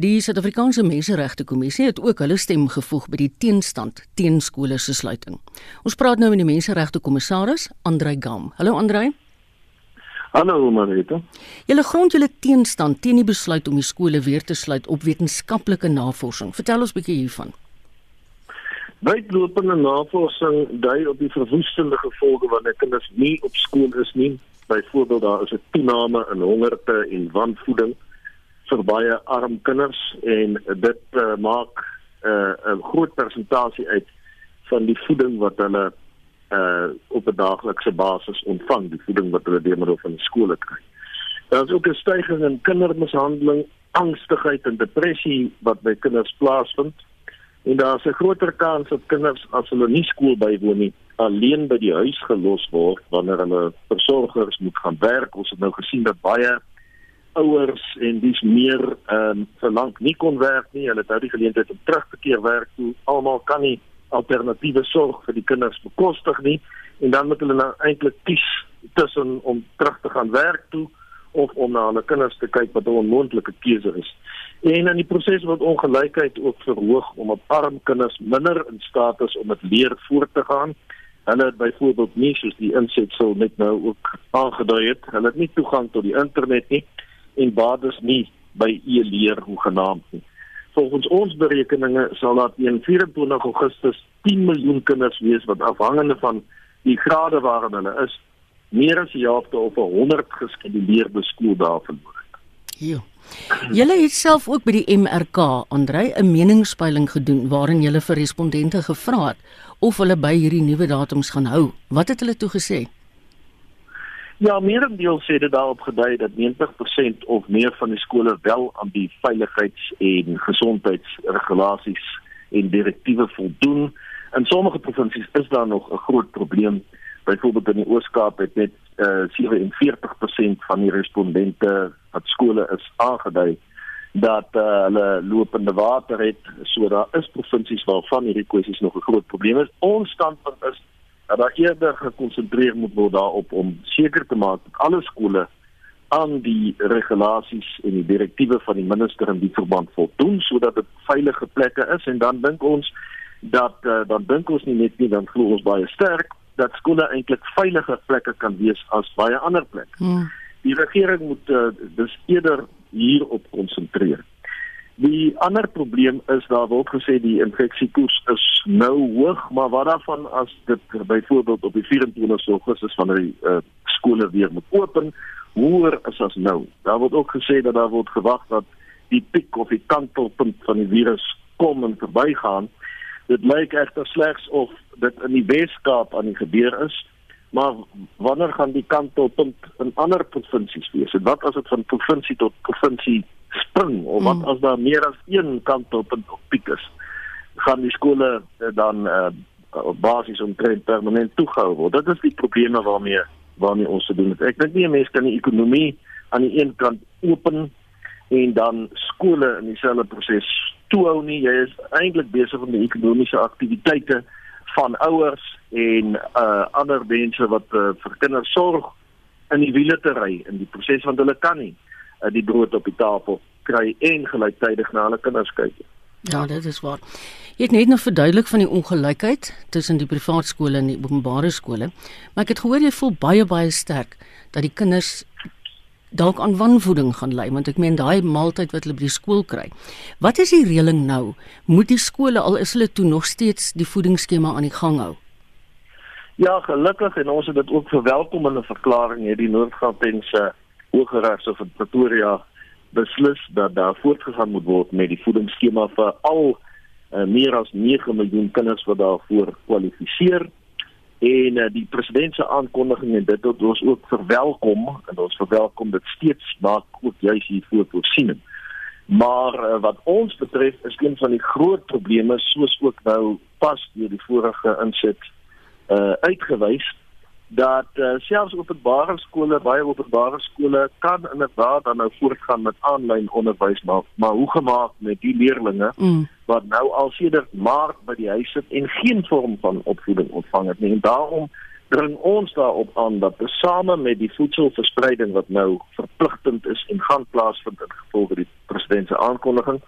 Die Suid-Afrikaanse Menseregte Kommissie het ook hulle stem gevoeg by die teenstand teen skole se sluiting. Ons praat nou met die Menseregte Kommissaris, Andrei Gam. Hallo Andrei. Hallo Marita. Julle grond julle teenstand teen die besluit om die skole weer te sluit op wetenskaplike navorsing. Vertel ons bietjie hiervan. Uitlopende navorsing dui op die verwoestende gevolge wanneer kinders nie op skool is nie. Byvoorbeeld daar is 'n toename in hongerte en wanvoeding vir baie arm kinders en dit uh, maak uh, 'n groot persentasie uit van die voeding wat hulle uh, op 'n daaglikse basis ontvang, die voeding wat hulle deur middel van die skole kry. Daar is ook 'n stygings in kindermishandeling, angstigheid en depressie wat by kinders plaasvind En daar is 'n groter kans dat kinders as hulle nie skool bywoon nie, alleen by die huis gelos word wanneer hulle versorgers moet gaan werk. Ons het nou gesien dat baie ouers en dis meer ehm um, verlang nie kon werk nie. Hulle het nou die geleentheid om terug te keer werk toe. Almal kan nie alternatiewe sorg vir die kinders bekostig nie en dan moet hulle nou eintlik kies tussen om terug te gaan werk toe of om na hulle kinders te kyk wat 'n onmoontlike keuse is. En in die proses word ongelykheid ook verhoog omdat arm kinders minder in staat is om met leer voort te gaan. Hulle het byvoorbeeld nie soos die insetsel net nou ook aangedui het, hulle het nie toegang tot die internet nie en baaders nie by e-leer hoe genaamd nie. Volgens ons berekeninge sal daar teen 24 Augustus 10 miljoen kinders wees wat afhangende van die grade waarin hulle is meer as 'n jaar of 100 geskeduleerde skooldae verloor het. Ja. Julle het self ook by die MRK Andrei 'n meningspeiling gedoen waarin julle vir respondente gevra het of hulle by hierdie nuwe datums gaan hou. Wat het hulle toe gesê? Ja, meerendeel sê dit daarop gedui dat 90% of meer van die skole wel aan die veiligheids- en gesondheidsregulasies en direktiewe voldoen. In sommige provinsies is daar nog 'n groot probleem. Byvoorbeeld in die Oos-Kaap het net uh, eh, 47% van die respondente wat skole is aangedui dat uh, hulle lopende water het. So daar is provinsies waarvan hierdie kwessies nog 'n groot probleem is. Ons standpunt is dat daar eerder gekonsentreer moet word daarop om seker te maak dat alle skole aan die regulasies en die direktiewe van die minister in die verband voldoen sodat dit veilige plekke is en dan dink ons dat uh, dan dink ons nie net nie dan glo ons baie sterk dat skole eintlik veiliger plekke kan wees as baie ander plekke. Hmm. Die regering moet uh, dus eerder hierop konsentreer. Die ander probleem is daar word gesê die infeksiekoers is nou hoog, maar wat daarvan as dit byvoorbeeld op die 24 Augustus wanneer die uh, skole weer moet open, hoër is as nou. Daar word ook gesê dat daar word gewag dat die piek of die kantelpunt van die virus kom en verbygaan dit lyk egter slegs of dit in die Weskaap aan die gebeur is maar wanneer gaan die kantelpunt in ander provinsies wees en wat as dit van provinsie tot provinsie spring of wat mm. as daar meer as een kantelpunt op piek is gaan die skole eh, dan uh, op basis omtrent permanent toegehou word dit is die probleme waarmee waarmee ons te doen het ek dink nie 'n mens kan die ekonomie aan die een kant open en dan skole in dieselfde proses toehou nie. Jy is eintlik besig om die ekonomiese aktiwiteite van ouers en uh ander mense wat uh, vir kinders sorg in die wiele te ry in die proses want hulle kan nie uh, die brood op die tafel kry en gelyktydig na hulle kinders kyk. Ja, dit is waar. Jy het net nog verduidelik van die ongelykheid tussen die privaat skole en die openbare skole, maar ek het gehoor jy voel baie baie sterk dat die kinders dalk aan wanvoeding gaan lei want ek meen daai maaltyd wat hulle by die skool kry. Wat is die reëling nou? Moet die skole al is hulle toe nog steeds die voedingsskema aan die gang hou? Ja, gelukkig en ons het dit ook verwelkom in 'n verklaring hierdie Noord-Gautengse Hooggeregshof in Pretoria beslis dat daar voortgegaan moet word met die voedingsskema vir al uh, meer as 9 miljoen kinders wat daarvoor kwalifiseer en uh, die president se aankondiging en dit het ons ook verwelkom en ons verwelkom dit steeds maak ook juis hiervoor voorsiening. Maar uh, wat ons betref is een van die groot probleme soos ook nou pas deur die vorige inset uh uitgewys dat uh, selfs openbare skole baie openbare skole kan inderdaad dan nou voortgaan met aanlyn onderwys maar maar hoe gemaak met die leerders mm. wat nou al sedert maart by die huis sit en geen vorm van opvoeding ontvang het nie en daarom dring ons daarop aan dat tesame met die voedselverspreiding wat nou verpligtend is en gaan plaasvind in gevolg die president se aankondiging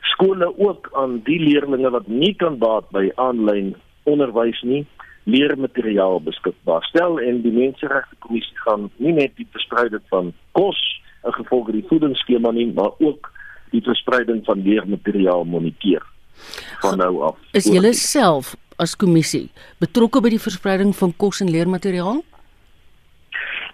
skole ook aan die leerders wat nie kan baat by aanlyn onderwys nie leermateriaal beskikbaar stel en die menseregte kommissie gaan nie net die verspreiding van kos in gevolg die voedingsskema nie maar ook die verspreiding van leermateriaal moniteer van nou af. Is julle self as kommissie betrokke by die verspreiding van kos en leermateriaal?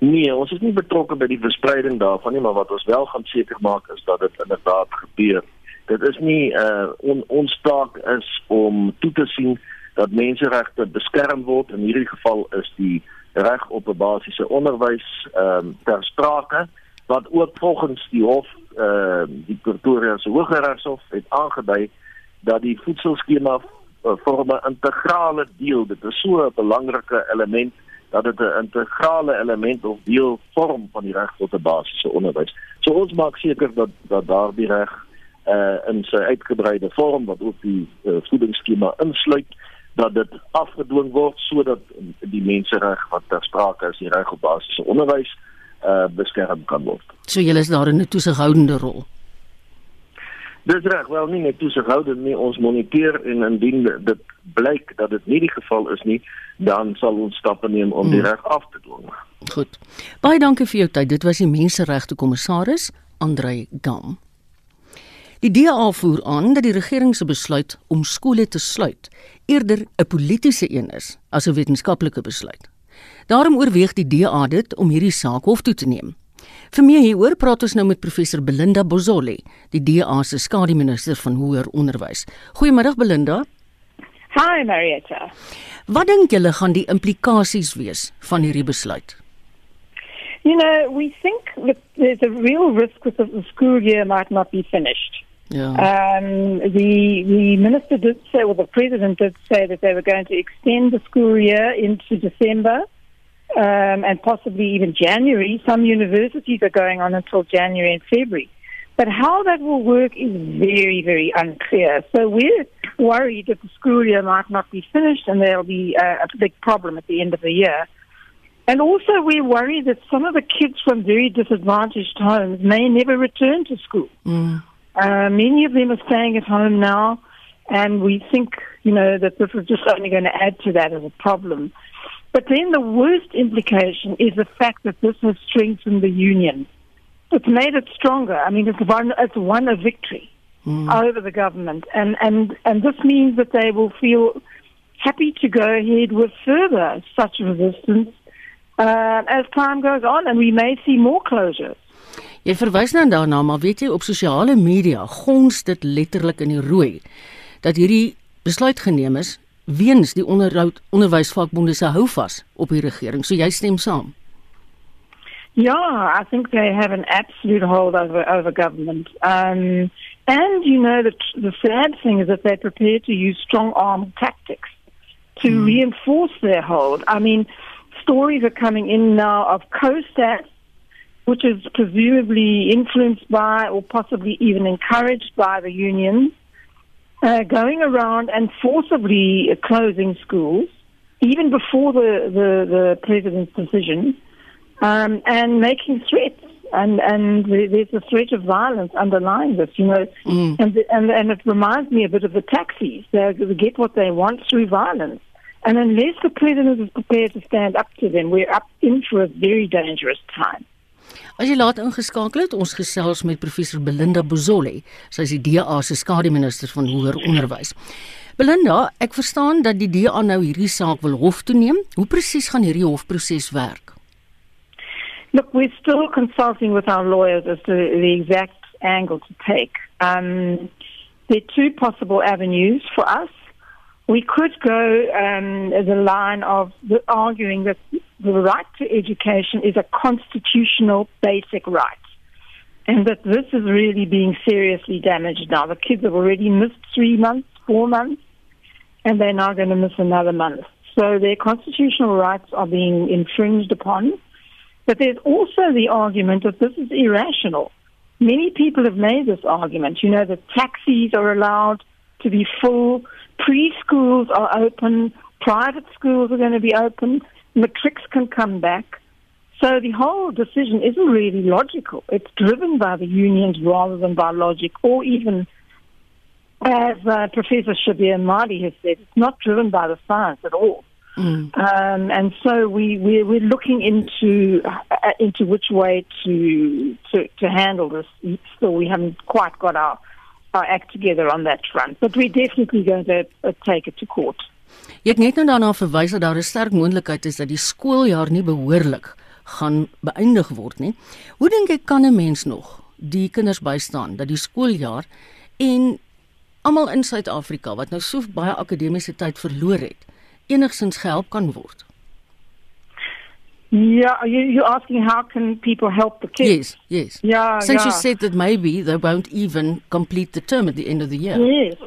Nee, ons is nie betrokke by die verspreiding daarvan nie, maar wat ons wel gaan seker maak is dat dit inderdaad gebeur. Dit is nie uh on, ons taak is om toe te sien dat menseregte beskerm word. In hierdie geval is die reg op 'n basiese onderwys ehm um, ter sprake wat ook volgens die hof ehm uh, die Pretoria se Hooggeregshof het aangedui dat die voedselskema uh, vorm 'n integrale deel. Dit is so 'n belangrike element dat dit 'n integrale element of deel vorm van die reg tot 'n basiese onderwys. So ons maak seker dat dat daardie reg uh in sy uitgebreide vorm wat ook die uh, voedingsskema insluit dat dit afgedwing word sodat die mensereg wat ter sprake is, die reg op basiese onderwys uh beskerm kan word. So julle is daar in 'n toesighoudende rol. Dis reg, wel nie net toesighoudend nie, ons moniteer en indien dit blyk dat dit nie die geval is nie, dan sal ons stappe neem om hmm. die reg af te dwing. Goed. Baie dankie vir jou tyd. Dit was die menseregte kommissaris Andrei Gam. Die DA voer aan dat die regering se besluit om skole te sluit eerder 'n politieke een is as 'n wetenskaplike besluit. Daarom oorweeg die DA dit om hierdie saak hof toe te neem. Vir meer hieroor praat ons nou met professor Belinda Bozoli, die DA se skademinister van hoër onderwys. Goeiemôre Belinda. Hi Marietta. Wat dink julle gaan die implikasies wees van hierdie besluit? You know, we think that there's a real risk that the school year might not be finished. Yeah. Um, the the minister did say, well, the president did say that they were going to extend the school year into December um, and possibly even January. Some universities are going on until January and February. But how that will work is very, very unclear. So we're worried that the school year might not be finished and there'll be a, a big problem at the end of the year. And also, we're worried that some of the kids from very disadvantaged homes may never return to school. Mm. Uh, many of them are staying at home now, and we think, you know, that this is just only going to add to that as a problem. But then the worst implication is the fact that this has strengthened the union. It's made it stronger. I mean, it's won, it's won a victory mm. over the government, and, and, and this means that they will feel happy to go ahead with further such resistance uh, as time goes on, and we may see more closures. Jy verwys nou daarna, maar weet jy op sosiale media gons dit letterlik in die rooi dat hierdie besluit geneem is weens die onderhoud onderwysvakbonde se houvas op die regering. So jy stem saam. Yeah, I think they have an absolute hold over over government. Um, and you know the the sad thing is that they're prepared to use strong arm tactics to mm. reinforce their hold. I mean, stories are coming in now of COSTAT which is presumably influenced by or possibly even encouraged by the unions, uh, going around and forcibly closing schools, even before the, the, the president's decision, um, and making threats. And and there's a threat of violence underlying this, you know, mm. and, and and it reminds me a bit of the taxis. They get what they want through violence, and unless the president is prepared to stand up to them, we're up in for a very dangerous time. As jy laat ingeskakel het, ons gesels met professor Belinda Bozoli, sy is die DA se skademinister van hoër onderwys. Belinda, ek verstaan dat die DA nou hierdie saak wil hof toe neem. Hoe presies gaan hierdie hofproses werk? Look, we're still consulting with our lawyers as to the exact angle to take. Um, there are two possible avenues for us. We could go um, a line of the, arguing that the right to education is a constitutional basic right. And that this is really being seriously damaged now. The kids have already missed three months, four months, and they're now going to miss another month. So their constitutional rights are being infringed upon. But there's also the argument that this is irrational. Many people have made this argument. You know, that taxis are allowed to be full, preschools are open, private schools are going to be open, matrics can come back. So the whole decision isn't really logical. It's driven by the unions rather than by logic, or even, as uh, Professor Shabir Mahdi has said, it's not driven by the science at all. Mm. Um, and so we, we we're looking into uh, into which way to, to to handle this. Still, we haven't quite got our our act together on that front, but we're definitely going to uh, take it to court. Jy het net nou daarna verwys dat daar 'n sterk moontlikheid is dat die skooljaar nie behoorlik gaan beëindig word nie. Hoe dink jy kan 'n mens nog die kinders bystaan dat die skooljaar en almal in Suid-Afrika wat nou so baie akademiese tyd verloor het, enigsins gehelp kan word? Yeah, you, you're asking how can people help the kids? Yes, yes. Yeah, Since yeah. you said that maybe they won't even complete the term at the end of the year. Yes.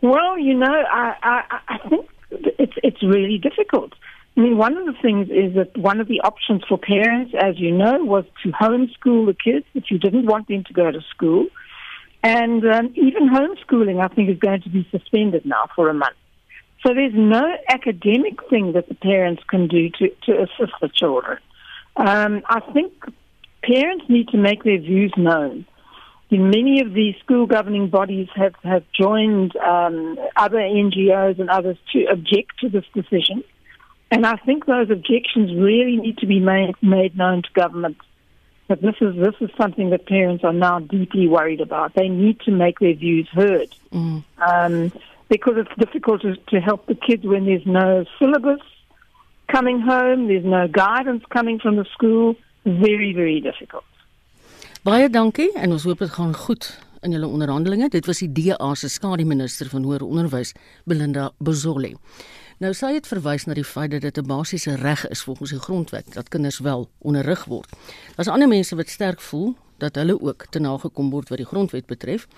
Well, you know, I, I, I think it's it's really difficult. I mean, one of the things is that one of the options for parents, as you know, was to homeschool the kids if you didn't want them to go to school. And um, even homeschooling, I think, is going to be suspended now for a month. So there's no academic thing that the parents can do to, to assist the children. Um, I think parents need to make their views known. Many of the school governing bodies have, have joined um, other NGOs and others to object to this decision. And I think those objections really need to be made, made known to government. But this is, this is something that parents are now deeply worried about. They need to make their views heard. Mm. Um, because it's difficult to, to help the kids when there's no syllabus coming home, there's no guidance coming from the school. Very, very difficult. Baie dankie en ons hoop dit gaan goed in julle onderhandelinge. Dit was die DA se skademinister van hoër onderwys, Belinda Bozoli. Nou sy het verwys na die feit dat dit 'n basiese reg is volgens die grondwet dat kinders wel onderrig word. Daar's ander mense wat sterk voel dat hulle ook te nagekom word wat die grondwet betref.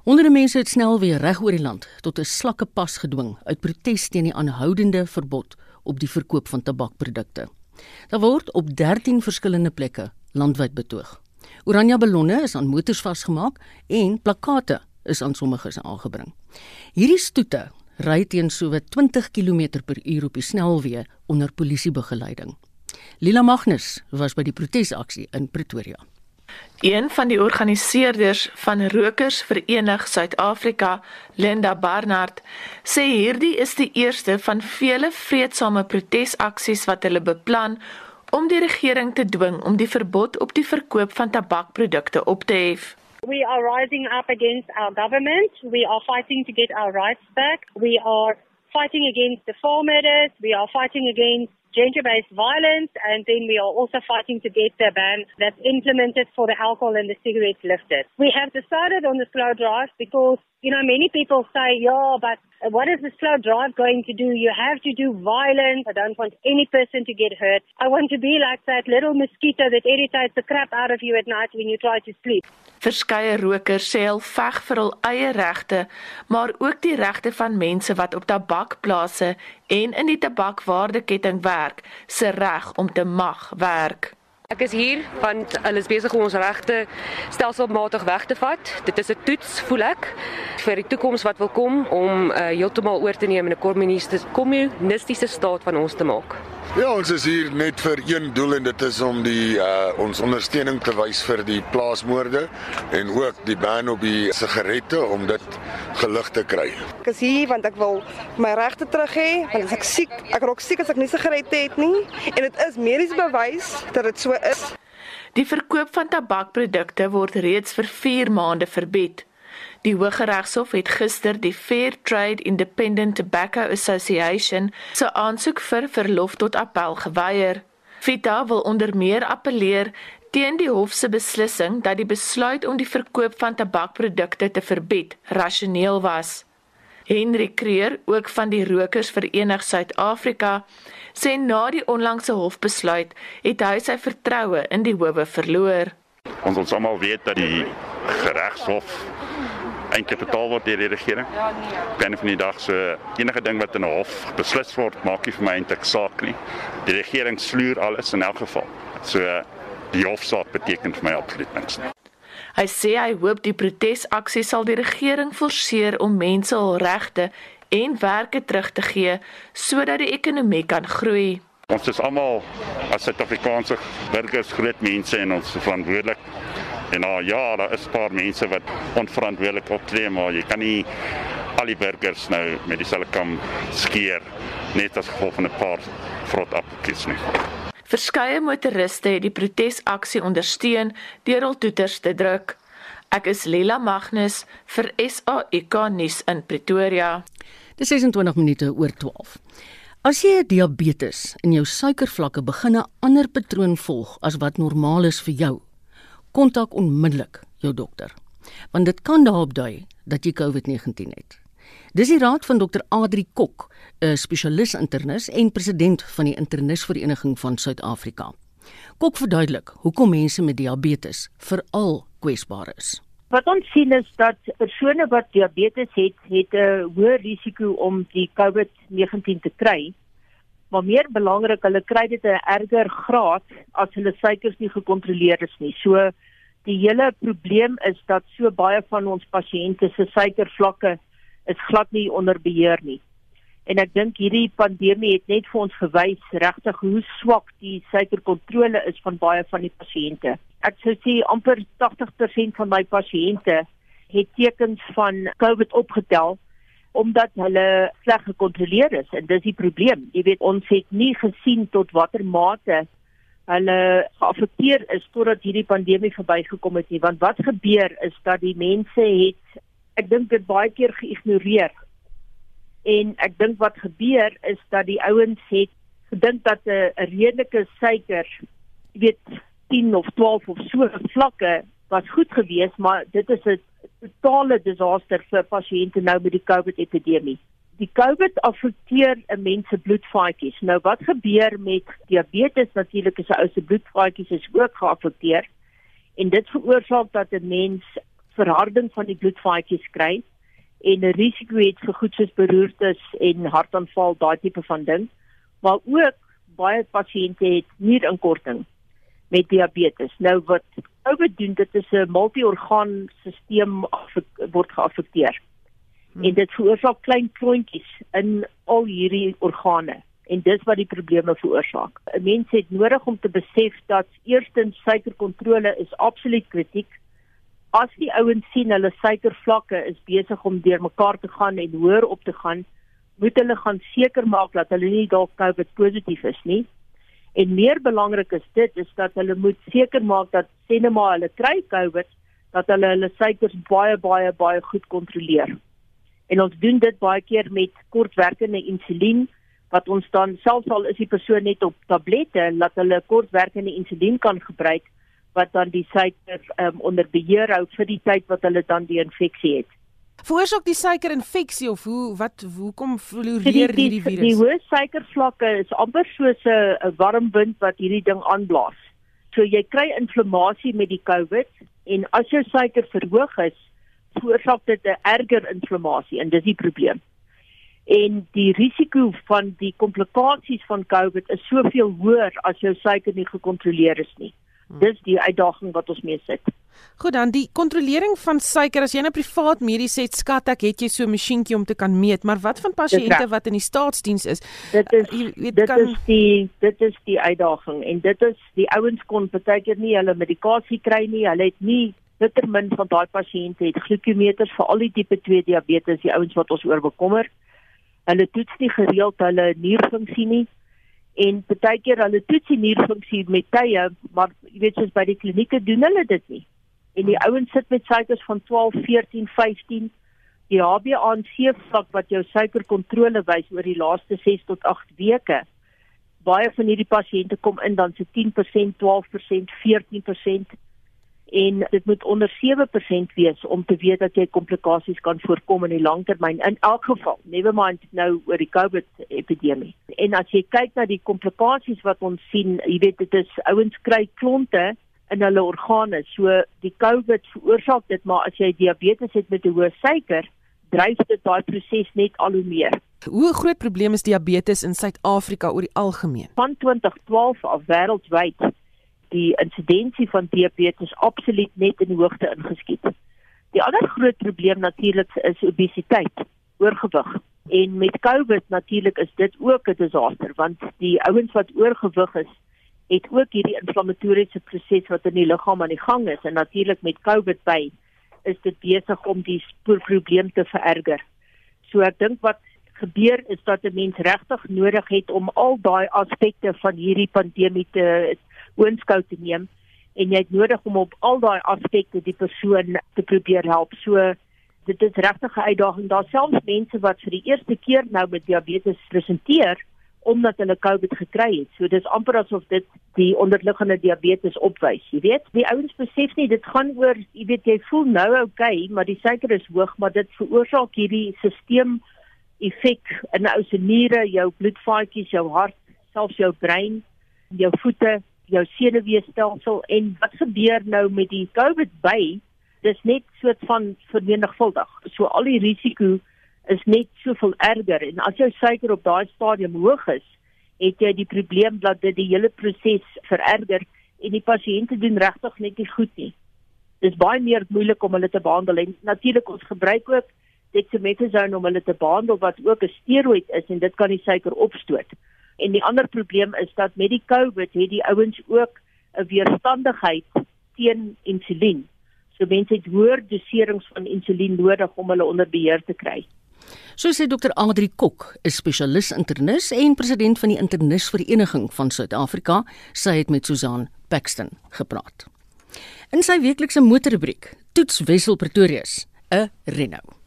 Honderde mense het snel weer reg oor die land tot 'n slakke pas gedwing uit protes teen die aanhoudende verbod op die verkoop van tabakprodukte. Daar word op 13 verskillende plekke landwyd betoog. Oranje ballonne is aan motors vasgemaak en plakkate is aan sommiges aangebring. Hierdie stoete ry teen sowat 20 km/h op die snelweë onder polisiebegeleiding. Lila Magnus was by die protesaksie in Pretoria. Een van die organiseerders van Rokers Verenig Suid-Afrika, Linda Barnard, sê hierdie is die eerste van vele vredesame protesaksies wat hulle beplan om die regering te dwing om die verbod op die verkoop van tabakprodukte op te hef. We are rising up against our government. We are fighting to get our rights back. We are fighting against the farmers. We are fighting against gender-based violence, and then we are also fighting to get the ban that's implemented for the alcohol and the cigarettes lifted. We have decided on the slow drive because, you know, many people say, yeah, but what is the slow drive going to do? You have to do violence. I don't want any person to get hurt. I want to be like that little mosquito that irritates the crap out of you at night when you try to sleep. Verskeie rokers sê hulle veg vir hul eie regte, maar ook die regte van mense wat op tabakplase en in die tabakwaardeketting werk, se reg om te mag werk. Ek is hier want hulle is besig om ons regte stelselmatig weg te vat. Dit is 'n toets, voel ek, vir die toekoms wat wil kom om uh, heeltemal oor te neem en 'n kommunistiese staat van ons te maak. Ja, ons is hier net vir een doel en dit is om die uh ons ondersteuning te wys vir die plaasmoorde en ook die ban op die sigarette om dit gelig te kry. Ek is hier want ek wil my regte terug hê, want as ek siek, ek raak siek as ek nie sigarette het nie en dit is medies bewys dat dit so is. Die verkoop van tabakprodukte word reeds vir 4 maande verbied. Die Hooggeregshof het gister die Fair Trade Independent Tobacco Association se aansoek vir verlof tot appel geweier. Vita wil onder meer appeleer teen die hof se beslissing dat die besluit om die verkoop van tabakprodukte te verbied rasioneel was. Henry Creer, ook van die Rokers Vereniging Suid-Afrika, sê na die onlangse hofbesluit het hy sy vertroue in die howe verloor. Ons ons almal weet dat die geregshof eintlik betaal word deur die regering. Ja nee. Binne van die dag so enige ding wat in 'n hof beslis word, maak nie vir my eintlik saak nie. Die regering sluier alles in elk geval. So die hofsaak beteken vir my absoluut niks nie. Hy sê hy hoop die protesaksie sal die regering forceer om mense hul regte en werke terug te gee sodat die ekonomie kan groei. Ons is almal as Suid-Afrikaanse burgers groot mense en ons is verantwoordelik. En nou ja, daar is 'n paar mense wat onverantwoordelik optree, maar jy kan nie al die burgers nou met dieselfde kam skeer net as gevolg van 'n paar vrot appeltjies nie. Verskeie motoriste het die protesaksie ondersteun deur hul toeters te druk. Ek is Lela Magnus vir SAK nuus in Pretoria. Dis 26 minute oor 12. As jy diabetes en jou suikervlakke begin 'n ander patroon volg as wat normaal is vir jou, kontak onmiddellik jou dokter. Want dit kan daarop dui dat jy COVID-19 het. Dis die raad van dokter Adri Kok, 'n spesialis internis en president van die Internisvereniging van Suid-Afrika. Kok verduidelik hoekom mense met diabetes veral kwesbaar is. Wat ons sien is dat persone wat diabetes het, het 'n hoër risiko om die COVID-19 te kry. Maar meer belangrik, hulle kry dit 'n erger graad as hulle suikers nie gekontroleer is nie. So die hele probleem is dat so baie van ons pasiënte se suikervlakke is glad nie onder beheer nie. En ek dink hierdie pandemie het net vir ons gewys regtig hoe swak die suikerkontrole is van baie van die pasiënte. Ek sou sê amper 80% van my pasiënte het tekens van COVID opgetel omdat hulle sleg gekontroleer is en dis die probleem. Jy weet ons het nie gesien tot watter mate hulle geaffekteer is totdat hierdie pandemie verbygekom het nie. Want wat gebeur is dat die mense het ek dink dit baie keer geïgnoreer. En ek dink wat gebeur is dat die ouens het gedink dat 'n redelike suiker, weet 10 of 12 of so vlakke was goed geweest, maar dit is 'n totale disaster vir pasiënte nou met die COVID epidemie. Die COVID affekteer 'n mens se bloedvaatjies. Nou wat gebeur met diabetes natuurlik is 'n ou se bloedvaatjies is ook geaffekteer en dit veroorsaak dat 'n mens verharding van die bloedvaatjies kry en 'n risiko het vir goed soos beroertes en hartaanval, daai tipe van ding. Maar ook baie pasiënte het nierinkorting met diabetes. Nou wat COVID doen, dit is 'n multi-orgaan stelsel word geaffekteer. Hmm. En dit veroorsaak klein klontjies in al hierdie organe en dis wat die probleme veroorsaak. 'n Mens het nodig om te besef dat eerstens suikerkontrole is absoluut kritiek. As die ouens sien hulle suikervlakke is besig om deurmekaar te gaan en hoër op te gaan, moet hulle gaan seker maak dat hulle nie dalk COVID positief is nie. En meer belangrik is dit is dat hulle moet seker maak dat sienema hulle kry COVID dat hulle hulle suikers baie baie baie goed kontroleer. En ons doen dit baie keer met kortwerkende insulien wat ons dan selfs al is die persoon net op tablette en laat hulle kortwerkende insulien kan gebruik wat dan die suiker um, onder beheer hou vir die tyd wat hulle dan die infeksie het. Veroorsaak die suikerinfeksie of hoe wat hoekom floreer hierdie virus? Die hoë suikervlakke is amper soos 'n warm wind wat hierdie ding aanblaas. So jy kry inflammasie met die COVID en as jou suiker verhoog is, veroorsaak dit 'n erger inflammasie en dis die probleem. En die risiko van die komplikasies van COVID is soveel hoër as jou suiker nie gekontroleer is nie. Dis die uitdaging wat ons mee sit. Goed dan die kontrolering van suiker. As jy nou privaat medies het skat ek het jy so 'n masjienkie om te kan meet. Maar wat van pasiënte wat in die staatsdiens is? Dit is uh, weet, dit kan... is die dit is die uitdaging. En dit is die ouens kon partykeer nie hulle medikasie kry nie. Hulle het nie bitter min van daai pasiënte het. Glukometers vir al die tipe 2 diabetes die ouens wat ons oor bekommer. Hulle toets nie gereeld hulle nierfunksie nie en baie keer hulle toets die nierfunksie met tye, maar jy weet soos by die klinieke doen hulle dit nie. En die ouens sit met suikers van 12, 14, 15. Die HbA1c vlak wat jou suikerkontrole wys oor die laaste 6 tot 8 weke. Baie van hierdie pasiënte kom in dan so 10%, 12%, 14% en dit moet onder 7% wees om te weet dat jy komplikasies kan voorkom in die langtermyn. In elk geval never mind nou oor die COVID epidemie en as jy kyk na die komplikasies wat ons sien jy weet dit is ouens kry klonte in hulle organe. So die COVID veroorsaak dit maar as jy diabetes het met 'n hoë suiker dryf dit daai proses net al hoe meer. Hoe groot probleem is diabetes in Suid-Afrika oor die algemeen? Van 2012 af wêreldwyd die insidensie van diabetes absoluut net in die hoogte ingeskiet. Die ander groot probleem natuurlik is obesiteit, oorgewig. En met COVID natuurlik is dit ook 'n disaster want die ouens wat oorgewig is, het ook hierdie inflammatoriese proses wat in die liggaam aan die gang is en natuurlik met COVID by is dit besig om die spoorprobleem te vererger. So ek dink wat gebeur is dat 'n mens regtig nodig het om al daai aspekte van hierdie pandemie te oënskou te neem en jy het nodig om op al daai aspekte die persoon te probeer help. So dit is regtig 'n uitdaging. Daar selfs mense wat vir die eerste keer nou met diabetes presenteer omdat hulle COVID gekry het. So dis amper asof dit die onderliggende diabetes opwys, jy weet. Die ouens besef nie dit gaan oor, jy weet jy voel nou oukei, okay, maar die suiker is hoog, maar dit veroorsaak hierdie stelsel effek in jou se niere, jou bloedvaatjies, jou hart, selfs jou brein, jou voete, jou senuweestelsel en wat gebeur nou met die COVID by? Dis net soort van vermenigvuldig. So al die risiko is net soveel erger en as jou suiker op daai stadium hoog is, het jy die probleem dat dit die hele proses vererger en die pasiënte doen regtig net nie goed nie. Dis baie meer moeilik om hulle te behandel en natuurlik ons gebruik ook dexamethasone om hulle te behandel wat ook 'n steroïd is en dit kan die suiker opstoot. En die ander probleem is dat met die COVID het die ouens ook 'n weerstandigheid teen insulien. So mense het hoër doserings van insulien nodig om hulle onder beheer te kry. So sê Dr. Adri Kok, 'n spesialis internis en president van die Internisvereniging van Suid-Afrika, sy het met Susan Paxton gepraat. In sy weeklikse motorrubriek, toets Wessel Pretorius 'n Renault.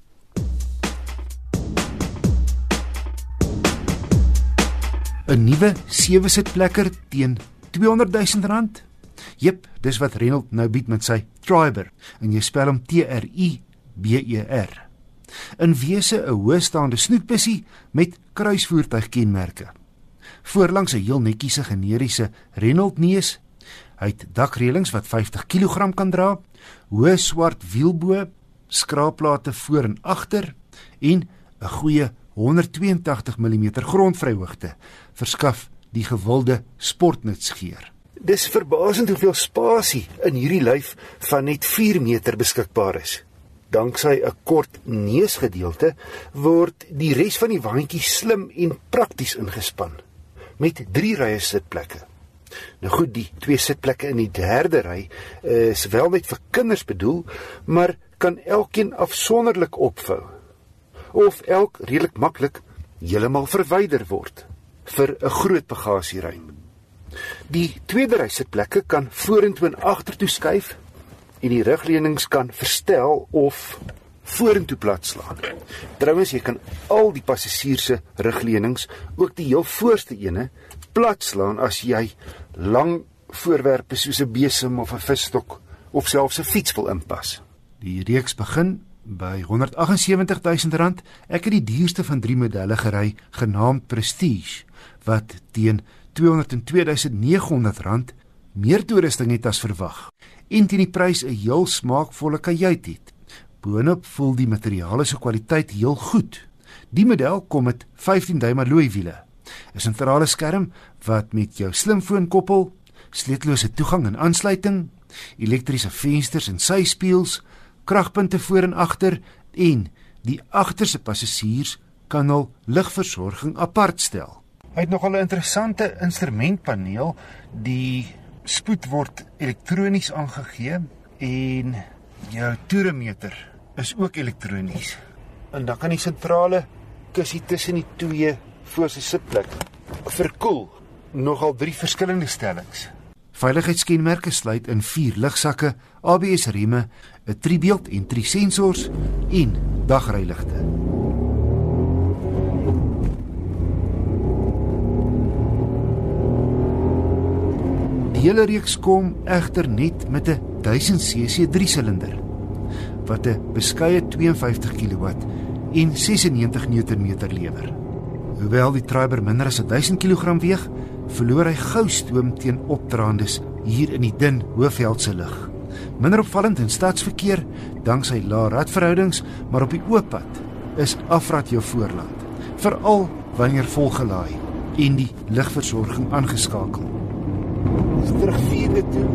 'n Nuwe sewe-sitplekker teen R200 000. Jep, dis wat Renault nou bied met sy Triber en jy spel hom T R I B E R in wese 'n hoëstaande snoetbussie met kruisvoertuigkenmerke. Voorlangs 'n heel netjiese generiese Renault neus. Hy het dakreëlings wat 50 kg kan dra, hoë swart wielbo, skraapplate voor en agter en 'n goeie 182 mm grondvryhoogte verskaf die gewilde sportnutsgeer. Dis verbasend hoeveel spasie in hierdie lyf van net 4 meter beskikbaar is danksy 'n kort neusgedeelte word die res van die waantjie slim en prakties ingespan met 3 rye sitplekke. Nou goed, die twee sitplekke in die derde ry is wel net vir kinders bedoel, maar kan elkeen afsonderlik opvou of elk redelik maklik heeltemal verwyder word vir 'n groot bagasieruim. Die tweede ry sitplekke kan vorentoe en agtertoe skuif en die rugleunings kan verstel of vorentoe platslaan. Trouwens, jy kan al die passasiers se rugleunings, ook die heel voorste ene, platslaan as jy lang voorwerpe soos 'n besem of 'n visstok of selfs 'n fiets wil inpas. Die reeks begin by R178000. Ek het die duurste van drie modelle gery, genaamd Prestige, wat teen R202900 meer toerusting het as verwag en teen die prys 'n heel smaakvolle kajuit het. Boonop voel die materiale se kwaliteit heel goed. Die model kom met 15 duim alloy wiele, 'n sentrale skerm wat met jou slimfoon koppel, sleutellose toegang en aansluiting, elektriese vensters en syspieëls, kragpunte voor en agter en die agterste passasiers kan hul ligversorging apart stel. Hy het nogal 'n interessante instrumentpaneel, die spoed word elektronies aangegee en jou toeremeter is ook elektronies. En dan kan die sentrale kussie tussen die twee voorste sitplek verkoel nogal drie verskillende stellings. Veiligheidskenmerke sluit in vier ligsakke, ABS rieme, 'n driebeeld en drie sensors en dagryligte. hele reeks kom egter net met 'n 1000cc 3-silinder wat 'n beskeie 52 kW en 96 Nm lewer. Hoewel die Triber minder as 1000 kg weeg, verloor hy gou stoom teen opdraandes hier in die dun Hoëveldse lug. Minder opvallend in stadsverkeer danksy lae radverhoudings, maar op die oop pad is afrat jou voorlaat, veral wanneer volgelaai en die ligversorging aangeskakel terug vierde toe.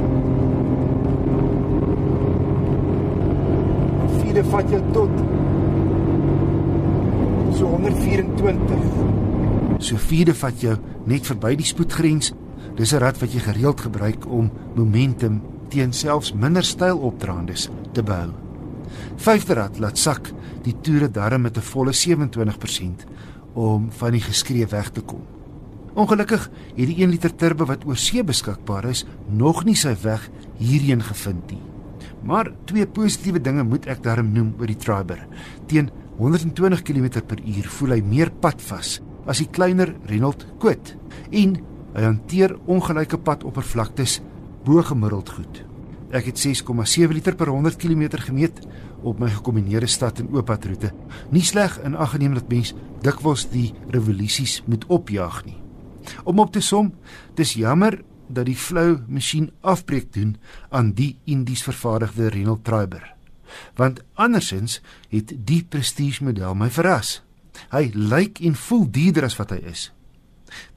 Vierde vat jou tot so kilometer 24. So vierde vat jou net verby die spoedgrens. Dis 'n rad wat jy gereeld gebruik om momentum teen selfs minder styl opdraandes te behou. Vyfde rad laat sak die toere darm met 'n volle 27% om van die geskree weg te kom. Ongelukkig het die 1 liter turbo wat oor see beskikbaar is, nog nie sy weg hierheen gevind nie. Maar twee positiewe dinge moet ek daarom noem oor die Triber. Teen 120 km/h voel hy meer padvas as die kleiner Renault Kwid en hy hanteer ongelyke padoppervlaktes bo gemiddeld goed. Ek het 6,7 liter per 100 km gemeet op my gekombineerde stad en ooppadroete. Nie sleg in ag geneem dat mens dikwels die revolusies moet opjaag nie. Om op te som, dis jammer dat die flou masjien afbreek doen aan die Indies vervaardigde Renault Triber. Want andersins het die prestige model my verras. Hy lyk en voel duurder as wat hy is.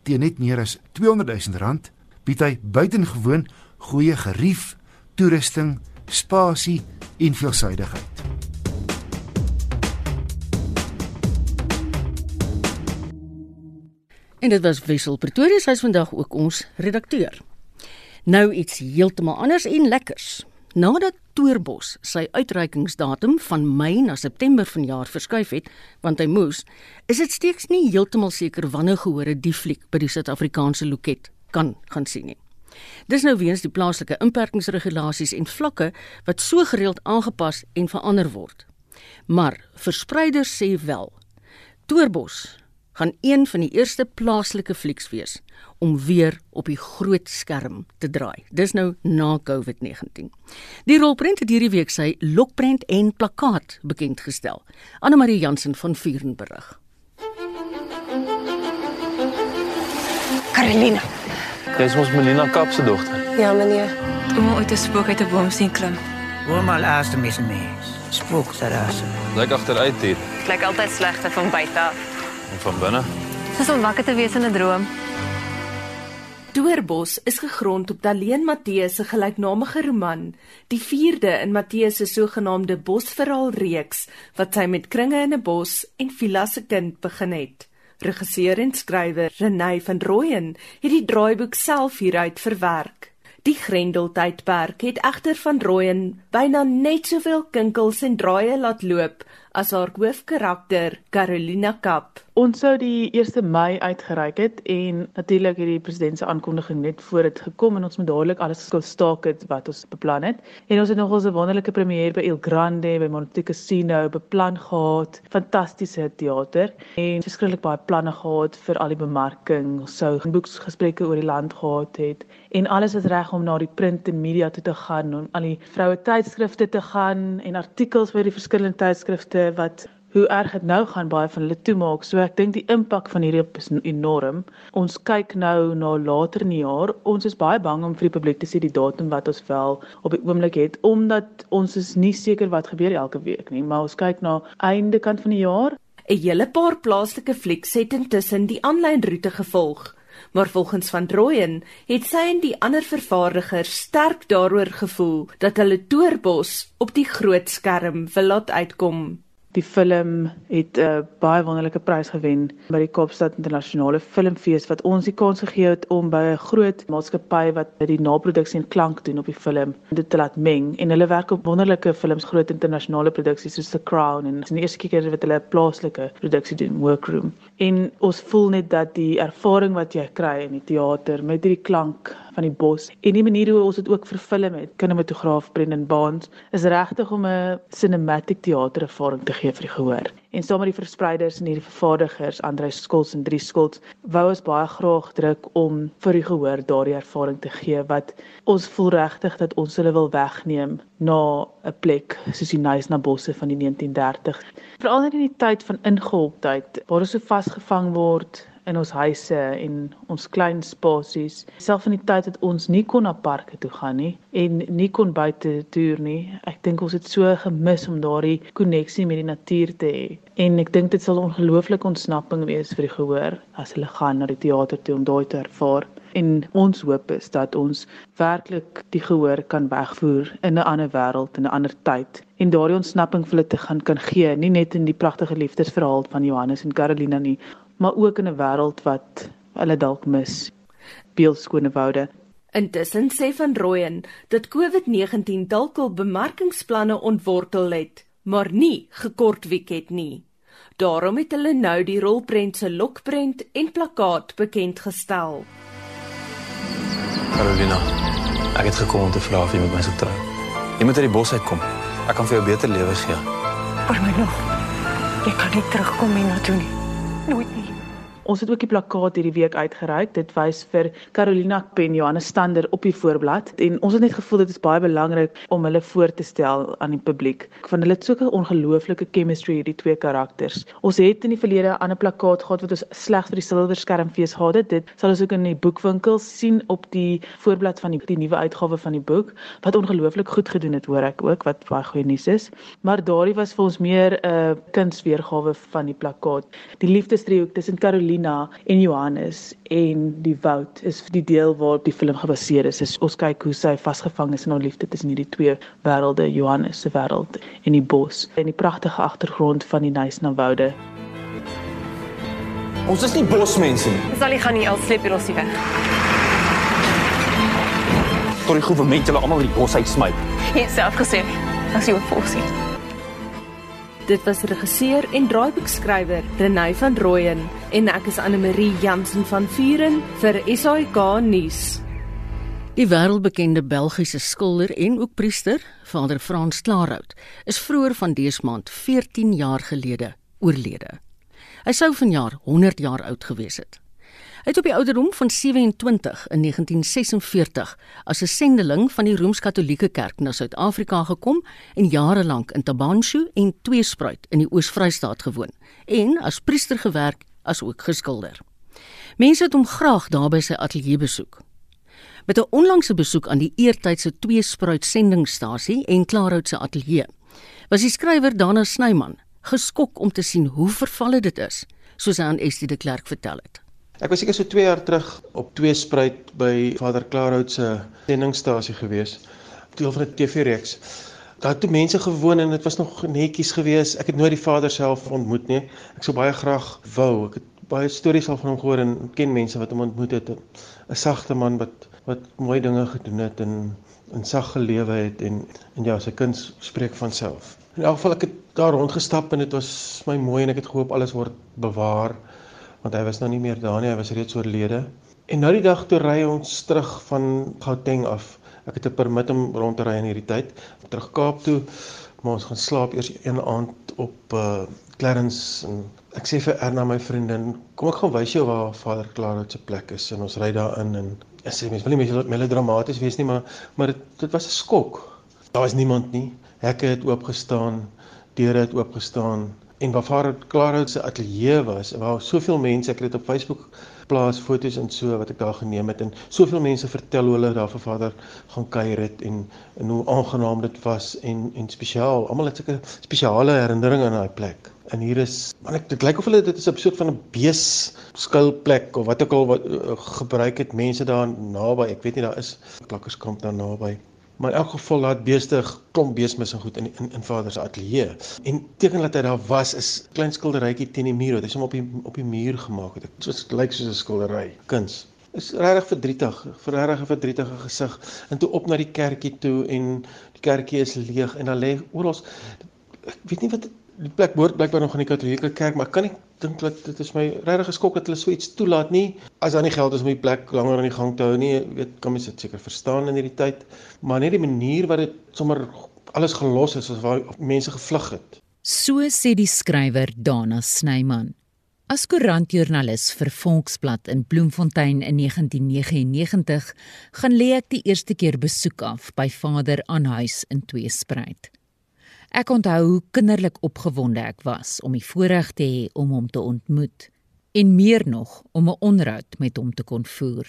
Teen net meer as 200 000 rand bied hy buitengewoon goeie gerief, toerusting, spasie en veelsidigheid. En dit was Wessel Pretorius, hy's vandag ook ons redakteur. Nou iets heeltemal anders en lekkers. Nadat Toerbos sy uitreikingsdatum van Mei na September vanjaar verskuif het, want hy moes, is dit steeds nie heeltemal seker wanneer gehore die fliek by die Suid-Afrikaanse loket kan gaan sien nie. Dis nou weens die plaaslike inperkingsregulasies en vlakke wat so gereeld aangepas en verander word. Maar verspreiders sê wel, Toerbos gaan een van die eerste plaaslike flieks wees om weer op die groot skerm te draai. Dis nou na COVID-19. Die rolprent het hierdie week sy lokprent en plakkaat bekend gestel. Anne Marie Jansen van Vuren berig. Carolina. Dis ons Melina Kap se dogter. Ja, meneer. Ouma ooit 'n spook uit 'n boom sien klim. Ouma laas te mis mens. Spook daar. Lyk agteruit hier. Lyk altyd slegte van buite af. En van binne? Dis om wakker te wees in 'n droom. Doorbos is gegrond op Daleen Matteus se gelyknamige roman, die 4de in Matteus se sogenaamde Bosverhaal reeks wat hy met Kringe in 'n bos en Villa se kind begin het. Regisseur en skrywer Renay van Rooyen het die draaiboek self hieruit verwerk. Die Grendeltydperk het egter van Rooyen byna net soveel kinkels en draaie laat loop as haar hoofkarakter Carolina Kap. Ons sou die 1 Mei uitgereik het en natuurlik het die president se aankondiging net voor dit gekom en ons moet dadelik alles gestaak het wat ons beplan het. En ons het nog ons 'n wonderlike premier by El Grande by Monte Casino beplan gehad. Fantastiese teater en verskriklik baie planne gehad vir al die bemarking. Ons sou boeksgesprekke oor die land gehad het en alles is reg om na die print en media toe te gaan en al die vroue tydskrifte te gaan en artikels by die verskillende tydskrifte wat hoe erg dit nou gaan baie van hulle toemaak. So ek dink die impak van hierdie is enorm. Ons kyk nou na later in die jaar. Ons is baie bang om vir die publiek te sê die datum wat ons wel op die oomblik het omdat ons is nie seker wat gebeur elke week nie, maar ons kyk na einde kant van die jaar. 'n Hele paar plaaslike flieks het intussen die aanlyn roete gevolg. Maar volgens van Rooyen het sy en die ander vervaardigers sterk daaroor gevoel dat hulle Toerbos op die groot skerm wil laat uitkom. Die film het 'n uh, baie wonderlike prys gewen by die Kaapstad Internasionale Filmfees wat ons die kans gegee het om by 'n groot maatskappy wat die naproduksie en klank doen op die film dit te laat meng en hulle werk op wonderlike films, groot internasionale produksies soos The Crown en dis die eerste keer wat hulle 'n plaaslike produksie doen, Workroom. En ons voel net dat die ervaring wat jy kry in die teater met hierdie klank van die bos en die manier hoe ons dit ook verfilm het, kinematograaf Brendan Barnes, is regtig om 'n cinematic teater ervaring te gee vir die gehoor. En saam met die verspreiders en hierdie vervaardigers, Andrei Skols en Drie Skols, wou ons baie graag druk om vir die gehoor daardie ervaring te gee wat ons voel regtig dat ons hulle wil wegneem na 'n plek soos die Nysna bosse van die 1930. Veral in die tyd van ingehokheid waar ons so vasgevang word in ons huise en ons klein spasies. Selfs in die tyd dat ons nie kon na parke toe gaan nie en nie kon buite toer nie. Ek dink ons het so gemis om daardie koneksie met die natuur te hê. En ek dink dit sal 'n ongelooflike ontsnapping wees vir die gehoor as hulle gaan na die teater toe om daai te ervaar. En ons hoop is dat ons werklik die gehoor kan wegvoer in 'n ander wêreld in 'n ander tyd en daardie ontsnapping vir hulle te gaan kan gee, nie net in die pragtige liefdesverhaal van Johannes en Carolina nie, maar ook in 'n wêreld wat hulle dalk mis. Beeldskone woude. Intussen sê van Rooyen dat COVID-19 dalk al bemarkingsplanne ontwortel het, maar nie gekortwiek het nie. Daarom het hulle nou die rolprent se lokprent en plakkaat bekend gestel. Carolina, ek het gekom om te vra of jy met my sou trou. Jy moet uit die bos uitkom. Ek kan vir jou 'n beter lewe gee. Vir my nog. Jy kan nie terugkom hiernatoe nie. Nooit nie. Ons het ook die plakkaat hierdie week uitgereik. Dit wys vir Carolina Pen Johannes Stander op die voorblad en ons het net gevoel dit is baie belangrik om hulle voor te stel aan die publiek. Want hulle het so 'n ongelooflike chemistry hierdie twee karakters. Ons het in die verlede 'n ander plakkaat gehad wat ons slegs vir die Silverskermfees gehad het. Dit sal ons ook in die boekwinkels sien op die voorblad van die, die nuwe uitgawe van die boek wat ongelooflik goed gedoen het, hoor ek ook wat baie goeie nuus is. Maar daardie was vir ons meer 'n uh, kunsweergawe van die plakkaat. Die liefdesdriehoek tussen Carolina Carolina en Johannes en die woud is die deel waarop die film gebaseer is. is ons kyk hoe sy vasgevang is in haar liefde tussen hierdie twee wêrelde, Johannes se wêreld en die bos en die pragtige agtergrond van die Nysna woude. Ons is nie bosmense nie. Sal jy gaan nie al sleep hier ons nie weg. Tot die goeie julle almal in die bos uitsmy. Jy het self gesê as jy wil sien. Dit was regisseur en draaiboekskrywer Renay van Rooyen en ek is Anne Marie Jansen van Vuren vir SAK nuus. Die wêreldbekende Belgiese skilder en ook priester, Vader Frans Klaarhout, is vroeër van dese maand 14 jaar gelede oorlede. Hy sou vanjaar 100 jaar oud gewees het. Hy het op die ouderdom van 27 in 1946 as 'n sendeling van die Rooms-Katolieke Kerk na Suid-Afrika gekom en jare lank in Tabanshu en Tweespruit in die Oos-Vrystaat gewoon en as priester gewerk as ook geskilder. Mense het hom graag daar by sy ateljee besoek. Met 'n onlangse besoek aan die eertydse Tweespruit sendingstasie en Klaarhout se ateljee, was die skrywer Dana Snyman geskok om te sien hoe vervalle dit is, soos hy aan Estie de Klerk vertel het. Ek was seker so 2 jaar terug op twee spruit by Vader Klaarhout se sendingstasie gewees. Deel van 'n TV-reeks. Daar toe mense gewoon en dit was nog netjies geweest. Ek het nooit die Vader self ontmoet nie. Ek sou baie graag wou. Ek het baie stories al van hom gehoor en ken mense wat hom ontmoet het. 'n Sagte man wat wat mooi dinge gedoen het en 'n sag gelewe het en en ja, sy kuns spreek van self. In elk geval ek het daar rondgestap en dit was my mooi en ek het gehoop alles word bewaar want hy was nou nie meer daar nie, hy was reeds oorlede. En nou die dag toe ry ons terug van Gauteng af. Ek het 'n permit om rond te ry in hierdie tyd, terug Kaap toe, maar ons gaan slaap eers een aand op uh Clarence en ek sê vir Erna my vriendin, kom ek gaan wys jou waar Vader Clarence se plek is en ons ry daarin en ek sê mens wil nie melodramaties wees nie, maar maar dit dit was 'n skok. Daar was niemand nie. Hekke het oopgestaan, deure het oopgestaan en waar Vader Klaarhout se ateljee was, waar soveel mense, ek het dit op Facebook plaas foto's en so wat ek daar geneem het en soveel mense vertel hoe hulle daar vir Vader gaan kuier het en en hoe aangenaam dit was en en spesiaal. Almal het sulke spesiale herinneringe aan daai plek. En hier is, man ek dit lyk of hulle dit is 'n soort van 'n bees skuilplek of wat ook al wat uh, gebruik het mense daar naby. Ek weet nie daar is klakkerskamp daar naby. Maar in elk geval laat beeste klomp beesmis en goed in in, in vader se ateljee. En teken dat hy daar was is klein skilderytjie teen die muur wat hy hom op die op die muur gemaak het. Dit lyk soos 'n skildery, kuns. Is regtig verdrietig, regtig 'n verdrietige gesig. En toe op na die kerkie toe en die kerkie is leeg en dan lê oral ek weet nie wat die plek behoort blykbaar nog aan die Katolieke kerk, maar kan ek dink dat dit is my regtig geskok dat hulle so iets toelaat nie. As daar nie geld is om die plek langer aan die gang te hou nie, weet kan mens dit seker verstaan in hierdie tyd, maar net die manier wat dit sommer alles gelos is, as waar mense gevlug het. So sê die skrywer Dana Snyman. As koerantjoernalis vir Volksblad in Bloemfontein in 1999 gaan lê ek die eerste keer besoek af by Vader aan huis in Tweespruit. Ek onthou hoe kinderlik opgewonde ek was om die voorreg te hê om hom te ontmoet en meer nog om 'n onderhoud met hom te kon voer.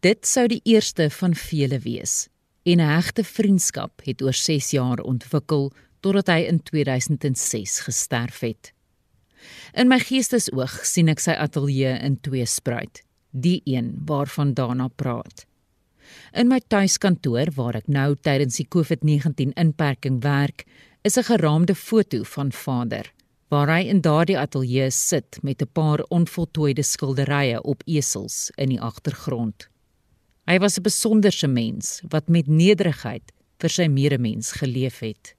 Dit sou die eerste van vele wees en 'n hegte vriendskap het oor 6 jaar ontwikkel totdat hy in 2006 gesterf het. In my geestesoog sien ek sy ateljee in Tweespruit, die een waarvan Dana praat. In my tuiskantoor waar ek nou tydens die COVID-19 inperking werk, is 'n geraamde foto van vader waar hy in daardie ateljee sit met 'n paar onvoltooide skilderye op esels in die agtergrond. Hy was 'n besonderse mens wat met nederigheid vir sy medemens geleef het.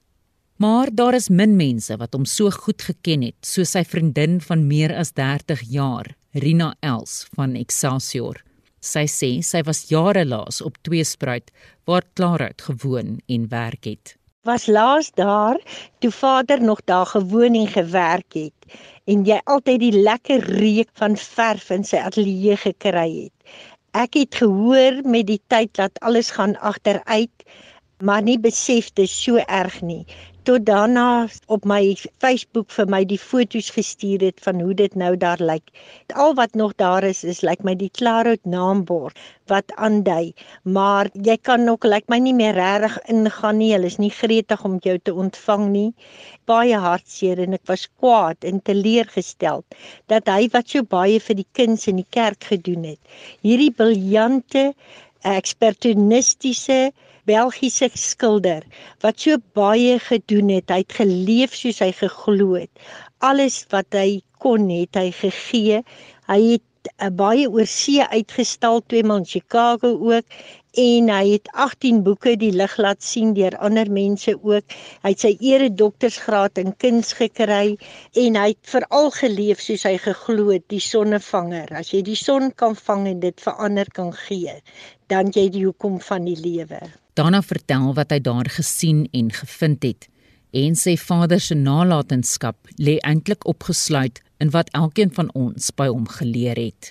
Maar daar is min mense wat hom so goed geken het soos sy vriendin van meer as 30 jaar, Rina Els van Excelsior. Sy sê sy was jare laas op Tweespruit waar Klaarhout gewoon en werk het. Was laas daar toe vader nog daar gewoon en gewerk het en jy altyd die lekker reuk van verf in sy ateljee gekry het. Ek het gehoor met die tyd dat alles gaan agteruit, maar nie besef dit so erg nie tot daarna op my Facebook vir my die foto's gestuur het van hoe dit nou daar lyk. Al wat nog daar is is lyk my die Klarout naambord wat aandui, maar jy kan nog lyk my nie meer regtig ingaan nie. Hulle is nie gretig om jou te ontvang nie. Baie hartseer en ek was kwaad en teleurgesteld dat hy wat so baie vir die kinders in die kerk gedoen het, hierdie briljante ekspertonistiese Belgiese skilder wat so baie gedoen het. Hy het geleef soos hy geglo het. Alles wat hy kon het hy gegee. Hy het uh, baie oor see uitgestal, twee maal in Chicago ook en hy het 18 boeke die lig laat sien deur ander mense ook. Hy het sy ere doktorsgraad in kuns gekry en hy het veral geleef soos hy geglo het, die sonnevanger. As jy die son kan vang en dit vir ander kan gee, dan jy die hoekom van die lewe. Daarna vertel wat hy daar gesien en gevind het en sê vader se nalatenskap lê eintlik opgesluit in wat elkeen van ons by hom geleer het.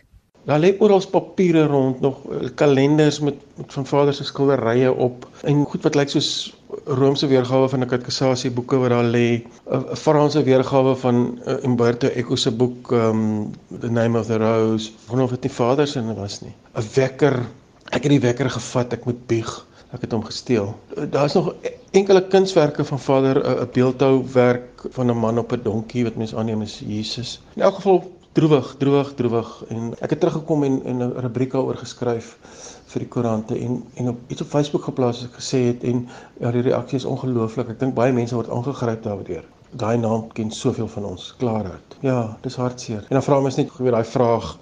Daar lê oral papiere rond, nog eh, kalenders met, met van vader se skilderye op en goed wat lyk soos Romeinse weergawe van 'n katekisasie boeke wat daar lê, 'n Franse weergawe van uh, Umberto Eco se boek um The Name of the Rose, of dit nie vader se was nie. 'n Wekker. Ek het die wekker gevat, ek moet bieg ek het hom gesteel. Daar's nog enkele kunswerke van Vader, 'n beeldhouwerk van 'n man op 'n donkie wat mense aanneem is Jesus. In elk geval droewig, droewig, droewig en ek het teruggekom en 'n rubriek daaroor geskryf vir die koerante en en op iets op Facebook geplaas wat ek gesê het en ja die reaksie is ongelooflik. Ek dink baie mense word aangegryp daardeur daai naam ken soveel van ons klaarheid. Ja, dis hartseer. En dan vra mens net weer daai vraag,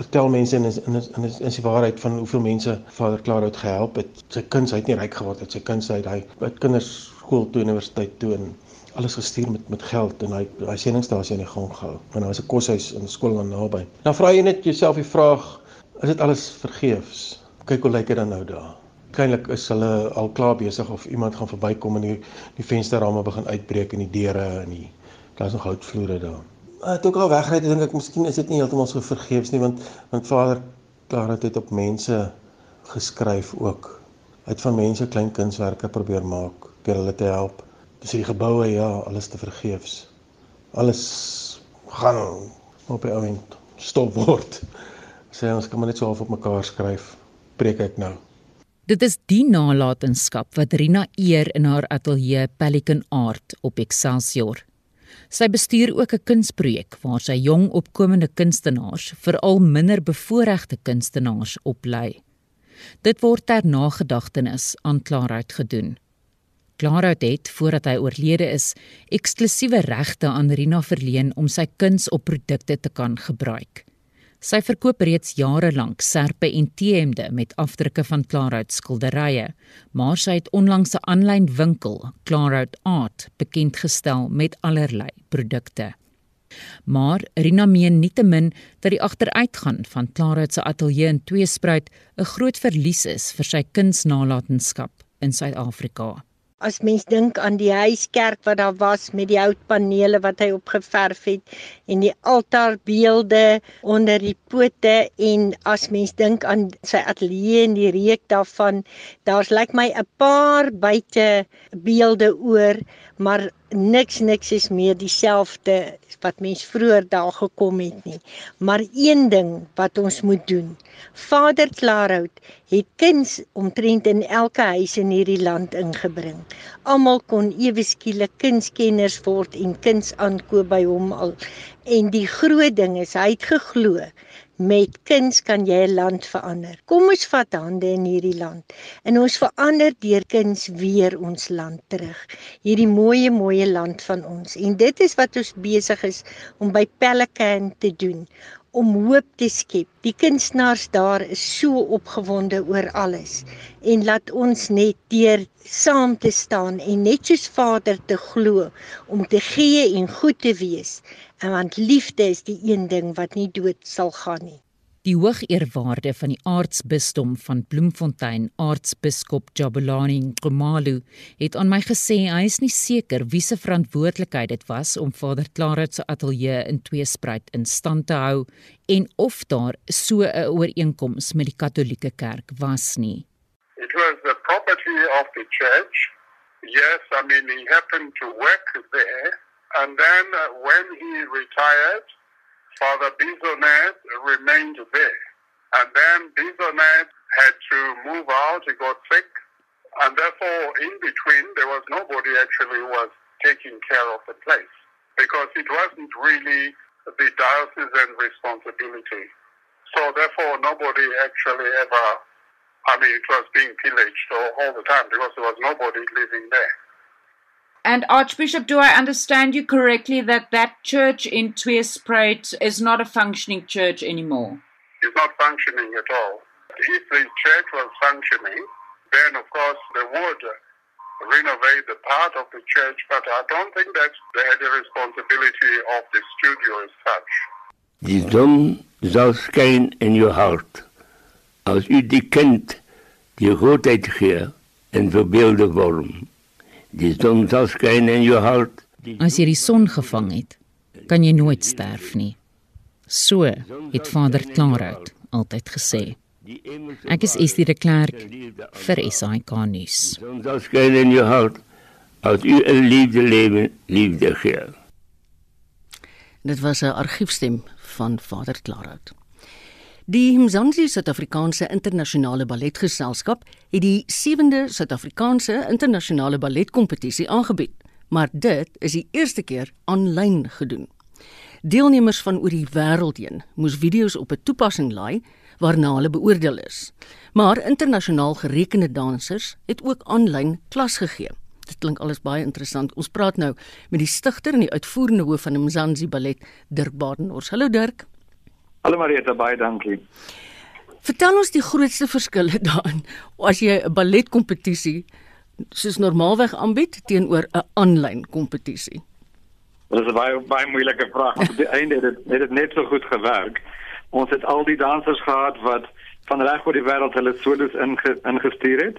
vertel mense in in is is, die waarheid van hoeveel mense Vader Klaarheid gehelp het. Sy kinders het nie ryk geword het, sy kinders het hy by kinders skool toe universiteit toe en alles gestuur met met geld en hy hy sendingstasie in die gang gehou. En daar was 'n koshuis in die skool aan naby. Dan vra jy net jouself die vraag, is dit alles vergeefs? Kyk hoe lyk dit dan nou daar? Waarskynlik is hulle al klaar besig of iemand gaan verbykom en die die vensterramme begin uitbreek en die deure en die daar's nog houtvloere daar. Maar toe ek al wegry het, dink ek miskien is dit nie heeltemal so vergeefs nie want want Vader klaar het op mense geskryf ook. Hy het van mense klein kunswerke probeer maak, probeer hulle te help. Dis die geboue ja, alles te vergeefs. Alles gaan op die oomblik stop word. Sê ons kan maar net so half op mekaar skryf. Preek ek nou. Dit is die nalatenskap wat Rina eer in haar ateljee Pelican Art op Excelsior. Sy bestuur ook 'n kunsprojek waar sy jong opkomende kunstenaars, veral minder bevoorregte kunstenaars, oplei. Dit word ter nagedagtenis aan Klaarhout gedoen. Klaarhout het voordat hy oorlede is, eksklusiewe regte aan Rina verleen om sy kuns op produkte te kan gebruik. Sy verkoop reeds jare lank serpe en T-hemde met afdrukke van Klaarhout skilderye, maar sy het onlangs 'n aanlyn winkel, Klaarhout Art, bekend gestel met allerlei produkte. Maar Rina meen nietemin dat die agteruitgaan van Klaarhout se ateljee in Tweespruit 'n groot verlies is vir sy kunsnalatenskap in Suid-Afrika. As mens dink aan die huiskerk wat daar was met die houtpanele wat hy opgeverf het en die altaarbeelde onder die pote en as mens dink aan sy ateljee en die reuk daarvan, daar's lyk like my 'n paar buite beelde oor, maar niks niks is meer dieselfde wat mens vroeër daar gekom het nie. Maar een ding wat ons moet doen. Vader Klaarhout het kuns omtrent in elke huis in hierdie land ingebring. Almal kon ewe skielik kunskenners word en kuns aankoop by hom al. En die groot ding is hy het geglo Met kuns kan jy 'n land verander. Kom ons vat hande in hierdie land en ons verander deur kuns weer ons land terug. Hierdie mooi mooi land van ons. En dit is wat ons besig is om by Pelican te doen om hoop te skep. Die kunstenaars daar is so opgewonde oor alles en laat ons net deur saam te staan en net soos Vader te glo om te gee en goed te wees. Want liefde is die een ding wat nie dood sal gaan nie. Die hoogeerwaarde van die aartsbisdom van Bloemfontein, aartsbiskop Jabulani Nkomalu, het aan my gesê hy is nie seker wie se verantwoordelikheid dit was om Vader Claret se ateljee in Tweespruit in stand te hou en of daar so 'n ooreenkoms met die Katolieke Kerk was nie. It was the property of the church. Yes, I mean he happened to work there and then uh, when he retired Father Bisonet remained there. And then Bisonet had to move out, he got sick, and therefore in between there was nobody actually who was taking care of the place because it wasn't really the diocesan responsibility. So therefore nobody actually ever, I mean it was being pillaged all, all the time because there was nobody living there. And Archbishop, do I understand you correctly that that church in Tweespruit is not a functioning church anymore? It's not functioning at all. If the church was functioning, then of course they would renovate the part of the church, but I don't think that they had the responsibility of the studio as such. Die zon zal schijnen in je hart, als u die kent, die grootheid gee en verbeelde vorm. Die son sal skyn in jou hart. As jy die son gevang het, kan jy nooit sterf nie. So het Vader Klaarhout altyd gesê. Ek is Estie de Klerk vir SAK nuus. Son sal skyn in jou hart as u 'n liefde lewe liefde gee. Dit was 'n argiefstem van Vader Klaarhout. Die Mzansi Suid-Afrikaanse Internasionale Balletgeselskap het die 7de Suid-Afrikaanse Internasionale Balletkompetisie aangebied, maar dit is die eerste keer aanlyn gedoen. Deelnemers van oor die wêreld heen moes video's op 'n toepassing laai waarna hulle beoordeel is. Maar internasionaal gerekende dansers het ook aanlyn klas gegee. Dit klink alles baie interessant. Ons praat nou met die stigter en die uitvoerende hoof van Mzansi Ballet, Dirk Badenhorst. Hallo Dirk. Hallo Marieta, baie dankie. Vertel ons die grootste verskille daarin as jy 'n balletkompetisie soos normaalweg aanbied teenoor 'n aanlyn kompetisie. Dit is 'n baie baie moeilike vraag, maar op die einde het dit het dit net so goed gewerk. Ons het al die dansers gehad wat van reg oor die wêreld hulle solos inge, ingestuur het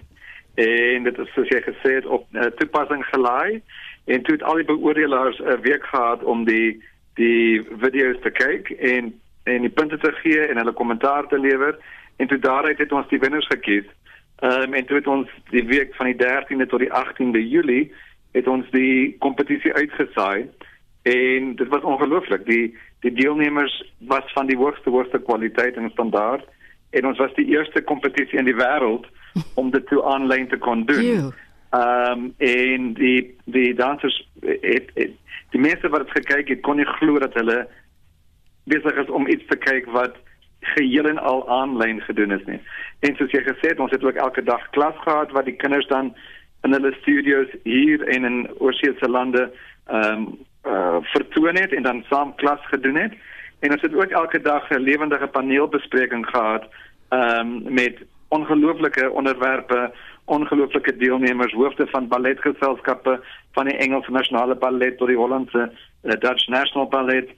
en dit is soos jy gesê het op uh, toepassing gelaai en toe het al die beoordelaars 'n week gehad om die die video's te kyk en en die punte te gee en hulle kommentaar te lewer en toe daaruit het ons die wenners gekies. Ehm um, en toe het ons die week van die 13de tot die 18de Julie het ons die kompetisie uitgesaai en dit was ongelooflik. Die die deelnemers was van die hoogste hoogste kwaliteit en standaard en ons was die eerste kompetisie in die wêreld om dit toe aanlyn te kon doen. Ehm um, en die die dansers het, het die mense wat dit gekyk het kon nie glo dat hulle besig is om iets te kyk wat geheel en al aanlyn gedoen is nie. En soos jy gesê het, ons het ook elke dag klas gehad wat die kinders dan in hulle studios hier en in oorseese lande ehm um, uh, vertoon het en dan saam klas gedoen het. En ons het ook elke dag 'n lewendige paneelbespreking gehad ehm um, met ongelooflike onderwerpe, ongelooflike deelnemers, hoofde van balletgeselskappe van die Engelse Nasionale Ballet tot die Hollandse uh, Dutch National Ballet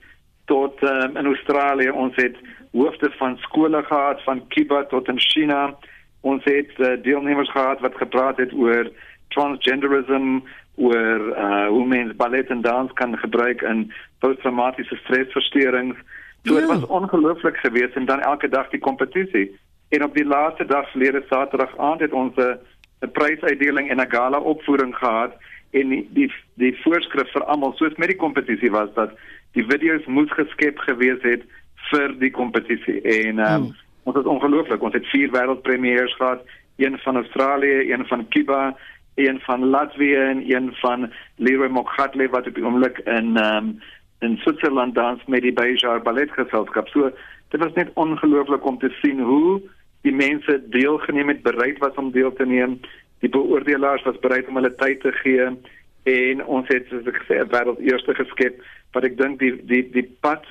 tot um, in Australië. Ons het hoofde van skole gehad van Cuba tot in China. Ons het uh, deelnemers gehad wat gepraat het oor transgenderism oor uh, hoe mens ballet en dans kan gebruik in posttraumatiese stresversteurings so dit ja. was ongelooflik geweest en dan elke dag die kompetisie en op die laaste dag verlede Saterdag aand het ons 'n prysuitdeling en 'n gala opvoering gehad. En die die, die voorskrif vir almal soos met die kompetisie was dat die video's moes geskep gewees het vir die kompetisie en um, hmm. ons het ongelooflik ons het vier wêreldpremieres gehad een van Australië een van Cuba een van Latvië en een van Leroy Mokhatle wat op die oomblik in um, in Switserland dans met die Bejar Balletgeselskap. So dit was net ongelooflik om te sien hoe die mense deelgeneem het, bereid was om deel te neem. Die beoordelaars was bereid om hulle tyd te gee en ons het soos ek gesê het wêreld eerste geskep wat ek dink die die die pad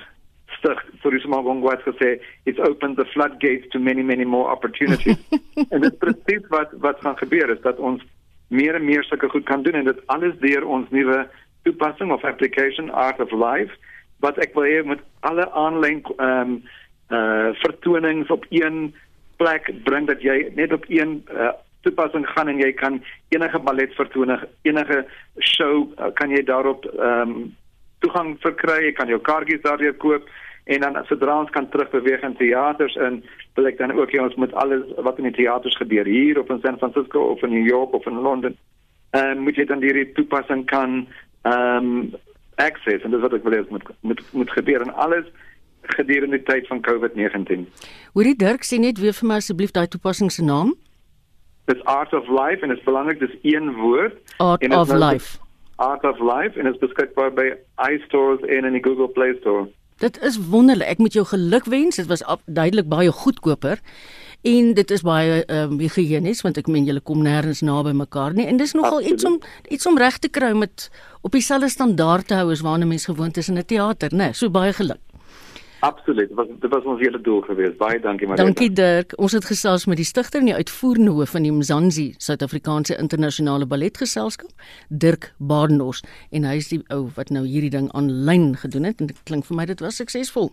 stig vir die Smalbongo het gesê it's opened the floodgates to many many more opportunities. En dit presies wat wat gaan gebeur is dat ons meer en meer sulke goed kan doen en dit alles deur ons nuwe toepassing of application art of life wat ek wil hê met alle aanlyn ehm um, uh vertonings op een plek bring dat jy net op een uh, toepassing gaan en jy kan enige ballet vertoning, enige show uh, kan jy daarop ehm um, toegang verkry, jy kan jou kaartjies daardeur koop en dan sodra ons kan terugbeweeg in teaters in wil ek dan ook hê ons moet alles wat in die teaters gebeur hier of in San Francisco of in New York of in Londen ehm um, moet jy dan hierdie toepassing kan ehm um, access en dis wat ek wil hê moet moet moet gebeur en alles gedurende die tyd van COVID-19. Hoorie Dirk, sê net weer vir my asseblief daai toepassing se naam. Dis Art of Life en dit is belangrik dis een woord. Art of nou Life. Art of Life en dit is beskikbaar by iStores en in die Google Play Store. Dit is wonderlik. Ek moet jou geluk wens. Dit was duidelik baie goedkoper. En dit is baie ehm um, higienies want ek meen julle kom nêrens naby mekaar nie en dis nogal Absoluut. iets om iets om reg te kry met op dieselfde standaard te hou as waarna mense gewoond is in 'n teater, né? Nee, so baie geluk. Absoluut. Dit was dit was ons hele doel geweest. Baie dankie Marie. Dankie Dirk. Ons het gesels met die stigter en die uitvoerende hoof van die Mzansi Suid-Afrikaanse Internasionale Balletgeselskap, Dirk Badenhorst, en hy is die ou wat nou hierdie ding aanlyn gedoen het en dit klink vir my dit was suksesvol.